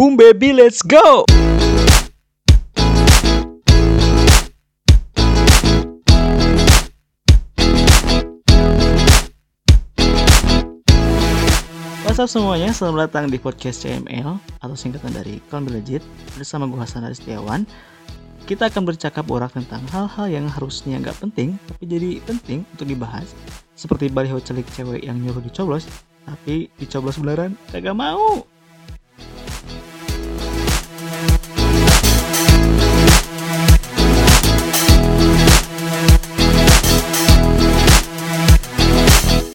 Boom baby, let's go! What's up semuanya, selamat datang di podcast CML atau singkatan dari Clown Legit bersama gue Hasan Aristiawan. Kita akan bercakap borak tentang hal-hal yang harusnya nggak penting tapi jadi penting untuk dibahas seperti baliho celik cewek yang nyuruh dicoblos tapi dicoblos beneran kagak mau